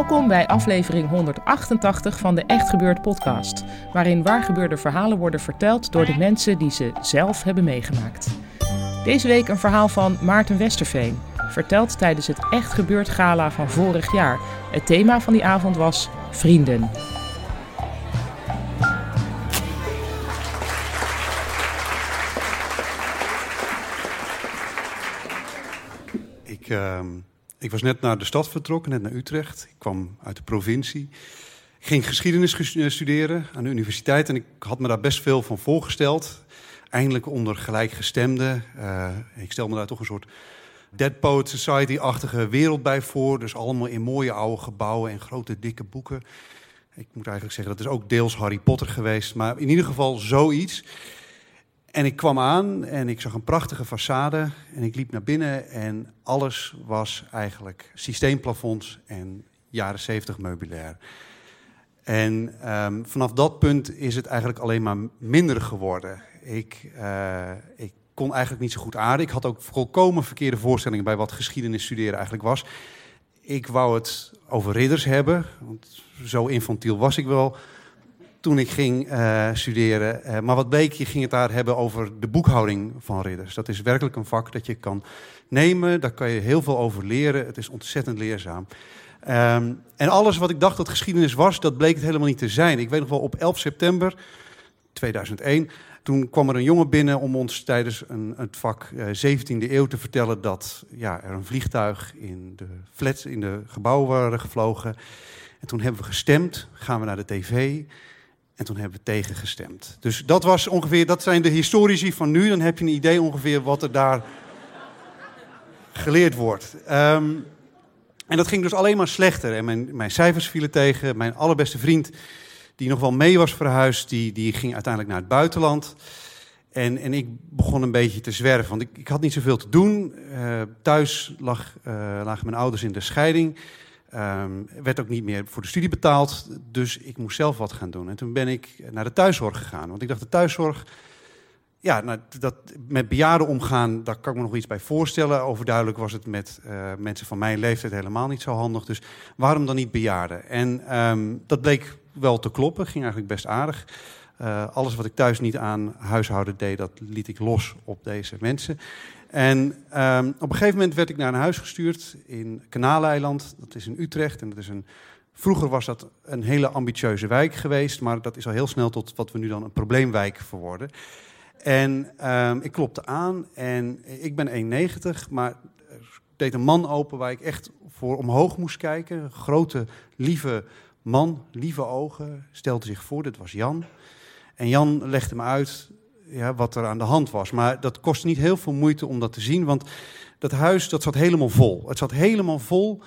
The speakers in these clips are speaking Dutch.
Welkom bij aflevering 188 van de Echt Gebeurd podcast, waarin waargebeurde verhalen worden verteld door de mensen die ze zelf hebben meegemaakt. Deze week een verhaal van Maarten Westerveen, verteld tijdens het Echt Gebeurd gala van vorig jaar. Het thema van die avond was Vrienden. Ik... Uh ik was net naar de stad vertrokken, net naar Utrecht. Ik kwam uit de provincie. Ging geschiedenis eh, studeren aan de universiteit en ik had me daar best veel van voorgesteld. Eindelijk onder gelijkgestemden. Uh, ik stel me daar toch een soort Dead Poet Society-achtige wereld bij voor. Dus allemaal in mooie oude gebouwen en grote dikke boeken. Ik moet eigenlijk zeggen, dat is ook deels Harry Potter geweest. Maar in ieder geval zoiets. En ik kwam aan en ik zag een prachtige façade en ik liep naar binnen en alles was eigenlijk systeemplafonds en jaren 70 meubilair. En um, vanaf dat punt is het eigenlijk alleen maar minder geworden. Ik, uh, ik kon eigenlijk niet zo goed aarden. Ik had ook volkomen verkeerde voorstellingen bij wat geschiedenis studeren eigenlijk was. Ik wou het over ridders hebben, want zo infantiel was ik wel toen ik ging uh, studeren. Uh, maar wat bleek, je ging het daar hebben over de boekhouding van ridders. Dat is werkelijk een vak dat je kan nemen. Daar kan je heel veel over leren. Het is ontzettend leerzaam. Um, en alles wat ik dacht dat geschiedenis was, dat bleek het helemaal niet te zijn. Ik weet nog wel, op 11 september 2001... Toen kwam er een jongen binnen om ons tijdens een, het vak uh, eh, 17e eeuw te vertellen dat ja, er een vliegtuig in de flats, in de gebouwen waren gevlogen. En toen hebben we gestemd, gaan we naar de tv. En toen hebben we tegengestemd. Dus dat, was ongeveer, dat zijn de historici van nu. Dan heb je een idee ongeveer wat er daar geleerd wordt. Um, en dat ging dus alleen maar slechter. En mijn, mijn cijfers vielen tegen. Mijn allerbeste vriend, die nog wel mee was verhuisd, die, die ging uiteindelijk naar het buitenland. En, en ik begon een beetje te zwerven, want ik, ik had niet zoveel te doen. Uh, thuis lag, uh, lagen mijn ouders in de scheiding. Um, werd ook niet meer voor de studie betaald, dus ik moest zelf wat gaan doen. En toen ben ik naar de thuiszorg gegaan. Want ik dacht, de thuiszorg, ja, nou, dat, met bejaarden omgaan, daar kan ik me nog iets bij voorstellen. Overduidelijk was het met uh, mensen van mijn leeftijd helemaal niet zo handig. Dus waarom dan niet bejaarden? En um, dat bleek wel te kloppen, ging eigenlijk best aardig. Uh, alles wat ik thuis niet aan huishouden deed, dat liet ik los op deze mensen. En um, op een gegeven moment werd ik naar een huis gestuurd in Kanaaleiland. Dat is in Utrecht. En dat is een, vroeger was dat een hele ambitieuze wijk geweest. Maar dat is al heel snel tot wat we nu dan een probleemwijk verworden. En um, ik klopte aan en ik ben 1,90. Maar er deed een man open waar ik echt voor omhoog moest kijken. Een grote, lieve man, lieve ogen. Stelde zich voor, dit was Jan. En Jan legde me uit ja, wat er aan de hand was. Maar dat kostte niet heel veel moeite om dat te zien, want dat huis dat zat helemaal vol. Het zat helemaal vol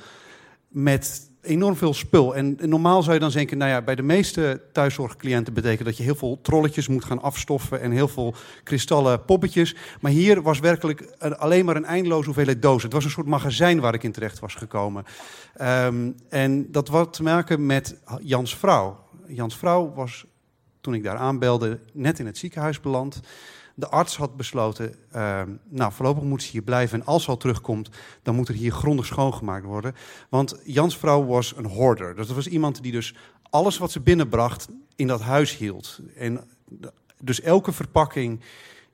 met enorm veel spul. En, normaal zou je dan denken, nou ja, bij de meeste thuiszorgcliënten betekent dat je heel veel trolletjes moet gaan afstoffen en heel veel kristallen poppetjes. Maar hier was werkelijk alleen maar een eindeloze hoeveelheid dozen. Het was een soort magazijn waar ik in terecht was gekomen. Um, en dat had te maken met Jans vrouw. Jans vrouw was toen ik daar aanbelde, net in het ziekenhuis beland. De arts had besloten, uh, nou voorlopig moet ze hier blijven en als ze al terugkomt, dan moet er hier grondig schoongemaakt worden. Want Jans vrouw was een hoarder. Dus dat was iemand die dus alles wat ze binnenbracht in dat huis hield. En dus elke verpakking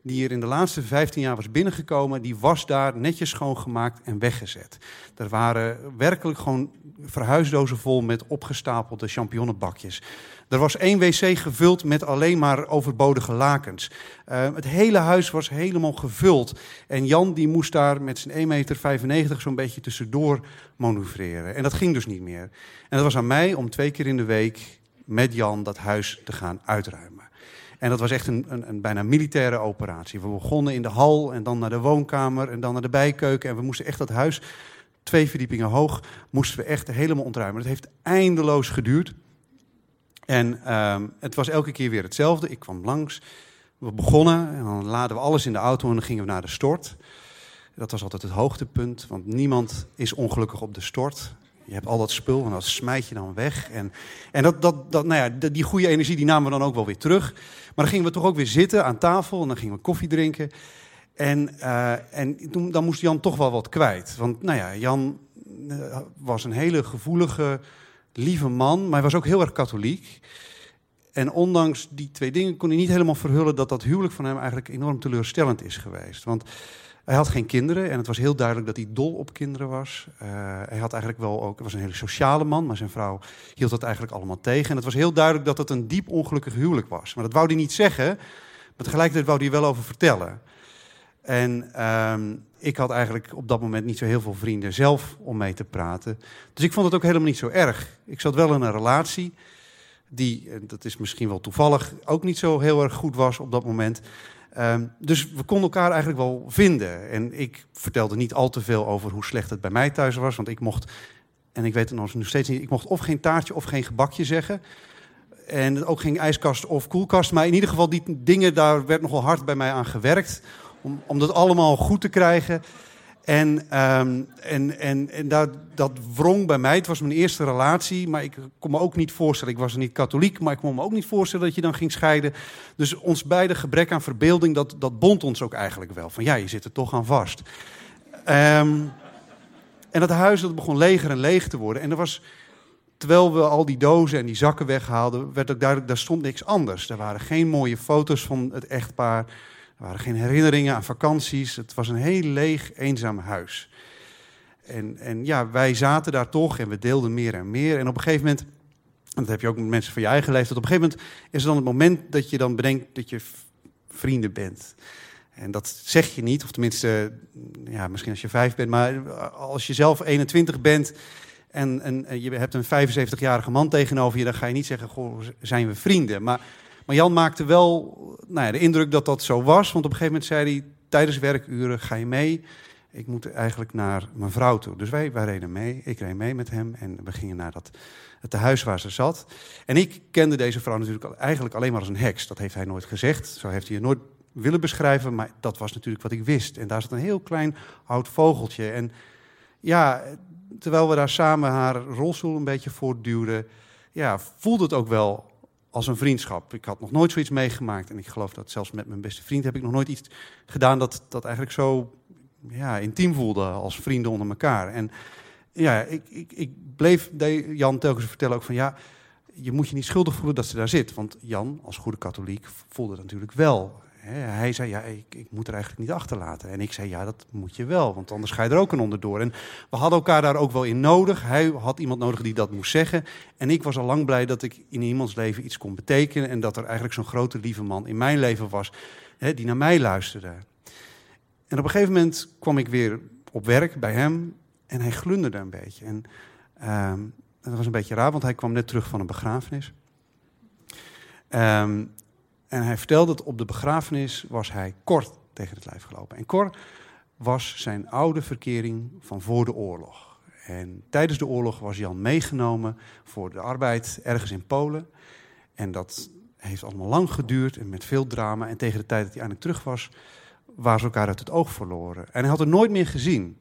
die er in de laatste 15 jaar was binnengekomen, die was daar netjes schoongemaakt en weggezet. Er waren werkelijk gewoon verhuisdozen vol met opgestapelde champignonnenbakjes. Er was één wc gevuld met alleen maar overbodige lakens. Uh, het hele huis was helemaal gevuld. En Jan die moest daar met zijn 1,95 meter zo'n beetje tussendoor manoeuvreren. En dat ging dus niet meer. En dat was aan mij om twee keer in de week met Jan dat huis te gaan uitruimen. En dat was echt een, een, een, bijna militaire operatie. We begonnen in de hal en dan naar de woonkamer en dan naar de bijkeuken. En we moesten echt dat huis, twee verdiepingen hoog, moesten we echt helemaal ontruimen. Het heeft eindeloos geduurd. En ehm, het was elke keer weer hetzelfde. Ik kwam langs, we begonnen en dan laden we alles in de auto en dan gingen we naar de stort. Dat was altijd het hoogtepunt, want niemand is ongelukkig op de stort. Je hebt al dat spul en dat smijt je dan weg. En, en dat, dat, dat, nou ja, die goede energie die namen we dan ook wel weer terug. Maar dan gingen we toch ook weer zitten aan tafel en dan gingen we koffie drinken. En, uh, en toen, dan moest Jan toch wel wat kwijt. Want nou ja, Jan uh, was een hele gevoelige, lieve man, maar hij was ook heel erg katholiek. En ondanks die twee dingen kon hij niet helemaal verhullen dat dat huwelijk van hem eigenlijk enorm teleurstellend is geweest. Want hij had geen kinderen en het was heel duidelijk dat hij dol op kinderen was. Uh, hij had eigenlijk wel ook, was een hele sociale man, maar zijn vrouw hield dat eigenlijk allemaal tegen. En het was heel duidelijk dat het een diep ongelukkig huwelijk was. Maar dat wou hij niet zeggen, maar tegelijkertijd wou hij wel over vertellen. En uh, ik had eigenlijk op dat moment niet zo heel veel vrienden zelf om mee te praten. Dus ik vond het ook helemaal niet zo erg. Ik zat wel in een relatie die, dat is misschien wel toevallig, ook niet zo heel erg goed was op dat moment. Um, dus we konden elkaar eigenlijk wel vinden. En ik vertelde niet al te veel over hoe slecht het bij mij thuis was. Want ik mocht, en ik weet het nog steeds niet, ik mocht of geen taartje of geen gebakje zeggen. En ook geen ijskast of koelkast. Maar in ieder geval, die dingen, daar werd nogal hard bij mij aan gewerkt. Om, om dat allemaal goed te krijgen. En, um, en, en, en dat, dat wrong bij mij. Het was mijn eerste relatie, maar ik kon me ook niet voorstellen. Ik was niet katholiek, maar ik kon me ook niet voorstellen dat je dan ging scheiden. Dus ons beide gebrek aan verbeelding, dat, dat bond ons ook eigenlijk wel. Van ja, je zit er toch aan vast. Um, en dat huis dat begon leger en leeg te worden. En er was, terwijl we al die dozen en die zakken weghaalden, werd ook duidelijk, daar stond niks anders. Er waren geen mooie foto's van het echtpaar. Er waren geen herinneringen aan vakanties. Het was een heel leeg, eenzaam huis. En, en ja, wij zaten daar toch en we deelden meer en meer. En op een gegeven moment, en dat heb je ook met mensen van je eigen leeftijd, op een gegeven moment is er dan het moment dat je dan bedenkt dat je vrienden bent. En dat zeg je niet, of tenminste, ja, misschien als je vijf bent, maar als je zelf 21 bent en, en je hebt een 75-jarige man tegenover je, dan ga je niet zeggen, goh, zijn we vrienden. Maar maar Jan maakte wel nou ja, de indruk dat dat zo was. Want op een gegeven moment zei hij, tijdens werkuren ga je mee. Ik moet eigenlijk naar mijn vrouw toe. Dus wij, wij reden mee. Ik reed mee met hem en we gingen naar dat, het huis waar ze zat. En ik kende deze vrouw natuurlijk eigenlijk alleen maar als een heks. Dat heeft hij nooit gezegd. Zo heeft hij het nooit willen beschrijven. Maar dat was natuurlijk wat ik wist. En daar zat een heel klein oud vogeltje. En ja, terwijl we daar samen haar rolstoel een beetje voortduwden... Ja, voelde het ook wel als een vriendschap. Ik had nog nooit zoiets meegemaakt. En ik geloof dat zelfs met mijn beste vriend heb ik nog nooit iets gedaan dat, dat eigenlijk zo ja, intiem voelde als vrienden onder elkaar. En ja, ik, ik, ik bleef Jan telkens vertellen ook van ja, je moet je niet schuldig voelen dat ze daar zit. Want Jan, als goede katholiek, voelde dat natuurlijk wel. Hij zei, ja, ik, ik, moet er eigenlijk niet achterlaten. En ik zei, ja, dat moet je wel, want anders ga je er ook een onderdoor. En we hadden elkaar daar ook wel in nodig. Hij had iemand nodig die dat moest zeggen. En ik was al lang blij dat ik in iemands leven iets kon betekenen. En dat er eigenlijk zo'n grote lieve man in mijn leven was, hè, die naar mij luisterde. En op een gegeven moment kwam ik weer op werk bij hem en hij glunderde een beetje. En uh, dat was een beetje raar, want hij kwam net terug van een begrafenis. Um, en hij vertelde dat op de begrafenis was hij kort tegen het lijf gelopen. En Cor was zijn oude verkering van voor de oorlog. En tijdens de oorlog was Jan meegenomen voor de arbeid ergens in Polen. En dat heeft allemaal lang geduurd en met veel drama. En tegen de tijd dat hij eindelijk terug was, waren ze elkaar uit het oog verloren. En hij had er nooit meer gezien.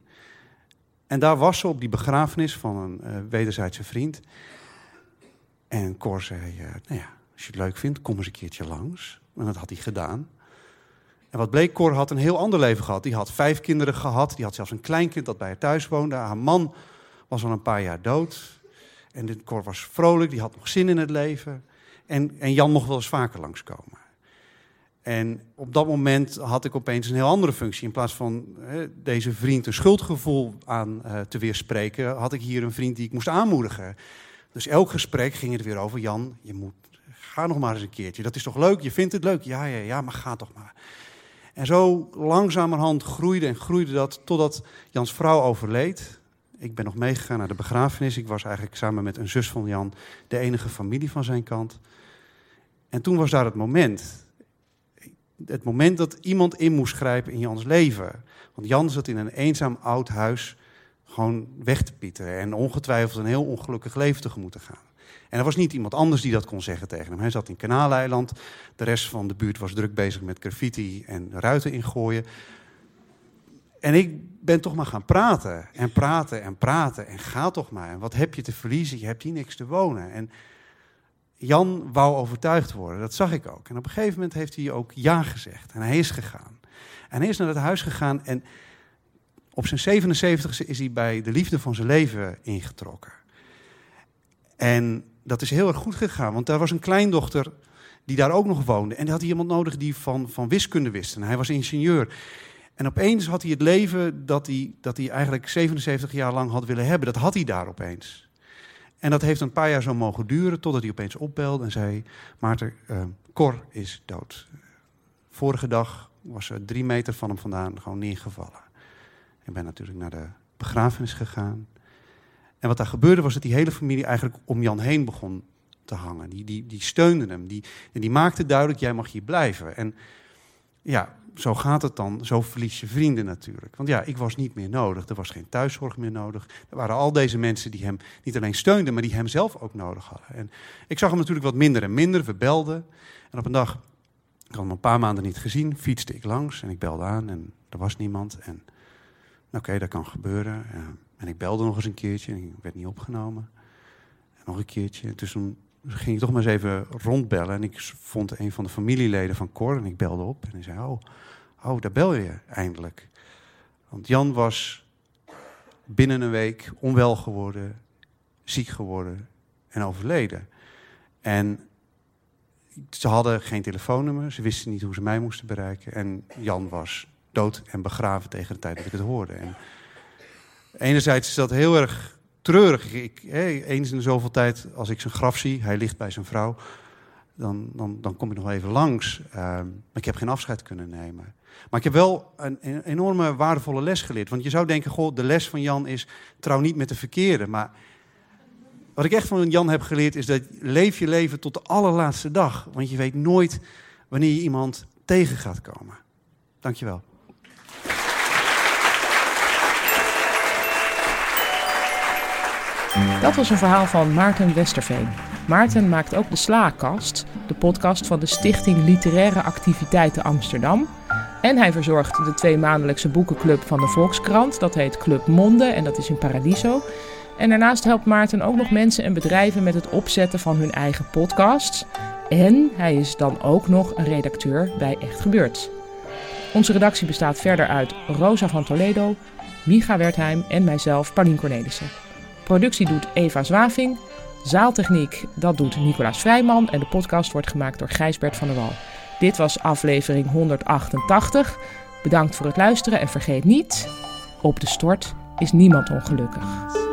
En daar was ze op die begrafenis van een uh, wederzijdse vriend. En Cor zei, uh, nou ja, als je het leuk vindt, kom eens een keertje langs. En dat had hij gedaan. En wat bleek, Cor had een heel ander leven gehad. Die had vijf kinderen gehad. Die had zelfs een kleinkind dat bij haar thuis woonde. Haar man was al een paar jaar dood. En dit Cor was vrolijk, die had nog zin in het leven. En, en Jan mocht wel eens vaker langskomen. En op dat moment had ik opeens een heel andere functie. In plaats van hè, deze vriend een schuldgevoel aan uh, te weerspreken, had ik hier een vriend die ik moest aanmoedigen. Dus elk gesprek ging het weer over: Jan, je moet, ga nog maar eens een keertje. Dat is toch leuk? Je vindt het leuk? Ja, ja, ja, maar ga toch maar. En zo langzamerhand groeide en groeide dat totdat Jans vrouw overleed. Ik ben nog meegegaan naar de begrafenis. Ik was eigenlijk samen met een zus van Jan de enige familie van zijn kant. En toen was daar het moment. Het moment dat iemand in moest grijpen in Jans leven. Want Jan zat in een eenzaam oud huis gewoon weg te pieteren. En ongetwijfeld een heel ongelukkig leven tegemoet te gaan. En er was niet iemand anders die dat kon zeggen tegen hem. Hij zat in Kanaaleiland. De rest van de buurt was druk bezig met graffiti en ruiten ingooien. En ik ben toch maar gaan praten en praten en praten. En ga toch maar. En wat heb je te verliezen? Je hebt hier niks te wonen. En Jan wou overtuigd worden. Dat zag ik ook. En op een gegeven moment heeft hij ook ja gezegd. En hij is gegaan. En hij is naar het huis gegaan. En op zijn 77ste is hij bij de liefde van zijn leven ingetrokken. En dat is heel erg goed gegaan, want daar was een kleindochter die daar ook nog woonde. En die had iemand nodig die van, van wiskunde wist. En hij was ingenieur. En opeens had hij het leven dat hij, dat hij eigenlijk 77 jaar lang had willen hebben. Dat had hij daar opeens. En dat heeft een paar jaar zo mogen duren, totdat hij opeens opbelde en zei... Maarten, uh, Cor is dood. Vorige dag was ze drie meter van hem vandaan gewoon neergevallen. Ik ben natuurlijk naar de begrafenis gegaan. En wat daar gebeurde was dat die hele familie eigenlijk om Jan heen begon te hangen. Die, die, die steunden hem. Die, en die maakte duidelijk, jij mag hier blijven. En ja, zo gaat het dan. Zo verlies je vrienden natuurlijk. Want ja, ik was niet meer nodig. Er was geen thuiszorg meer nodig. Er waren al deze mensen die hem niet alleen steunden, maar die hem zelf ook nodig hadden. En ik zag hem natuurlijk wat minder en minder. We belden. En op een dag, ik had hem een paar maanden niet gezien, fietste ik langs en ik belde aan en er was niemand. En oké, dat kan gebeuren. Ja. En ik belde nog eens een keertje en ik werd niet opgenomen. En nog een keertje. Dus toen ging ik toch maar eens even rondbellen. En ik vond een van de familieleden van Cor en ik belde op. En hij zei, oh, oh daar bel je eindelijk. Want Jan was binnen een week onwel geworden, ziek geworden en overleden. En ze hadden geen telefoonnummer, ze wisten niet hoe ze mij moesten bereiken. En Jan was dood en begraven tegen de tijd dat ik het hoorde. En enerzijds is dat heel erg treurig. Ik, eens in zoveel tijd, als ik zijn graf zie, hij ligt bij zijn vrouw, dan, dan, dan kom ik nog even langs. Uh, maar ik heb geen afscheid kunnen nemen. Maar ik heb wel een, een, enorme waardevolle les geleerd. Want je zou denken, goh, de les van Jan is trouw niet met de verkeerde. Maar wat ik echt van Jan heb geleerd is dat leef je leven tot de allerlaatste dag. Want je weet nooit wanneer je iemand tegen gaat komen. Dankjewel. Dat was een verhaal van Maarten Westerveen. Maarten maakt ook de Slaakast, de podcast van de Stichting Literaire Activiteiten Amsterdam. En hij verzorgt de twee maandelijkse boekenclub van de Volkskrant. Dat heet Club Monde en dat is in Paradiso. En daarnaast helpt Maarten ook nog mensen en bedrijven met het opzetten van hun eigen podcasts. En hij is dan ook nog een redacteur bij Echt Gebeurd. Onze redactie bestaat verder uit Rosa van Toledo, Micha Wertheim en mijzelf, Paulien Cornelissen. Productie doet Eva Zwaving. Zaaltechniek, dat doet Nicolaas Vrijman. En de podcast wordt gemaakt door Gijsbert van der Wal. Dit was aflevering 188. Bedankt voor het luisteren en vergeet niet: op de stort is niemand ongelukkig.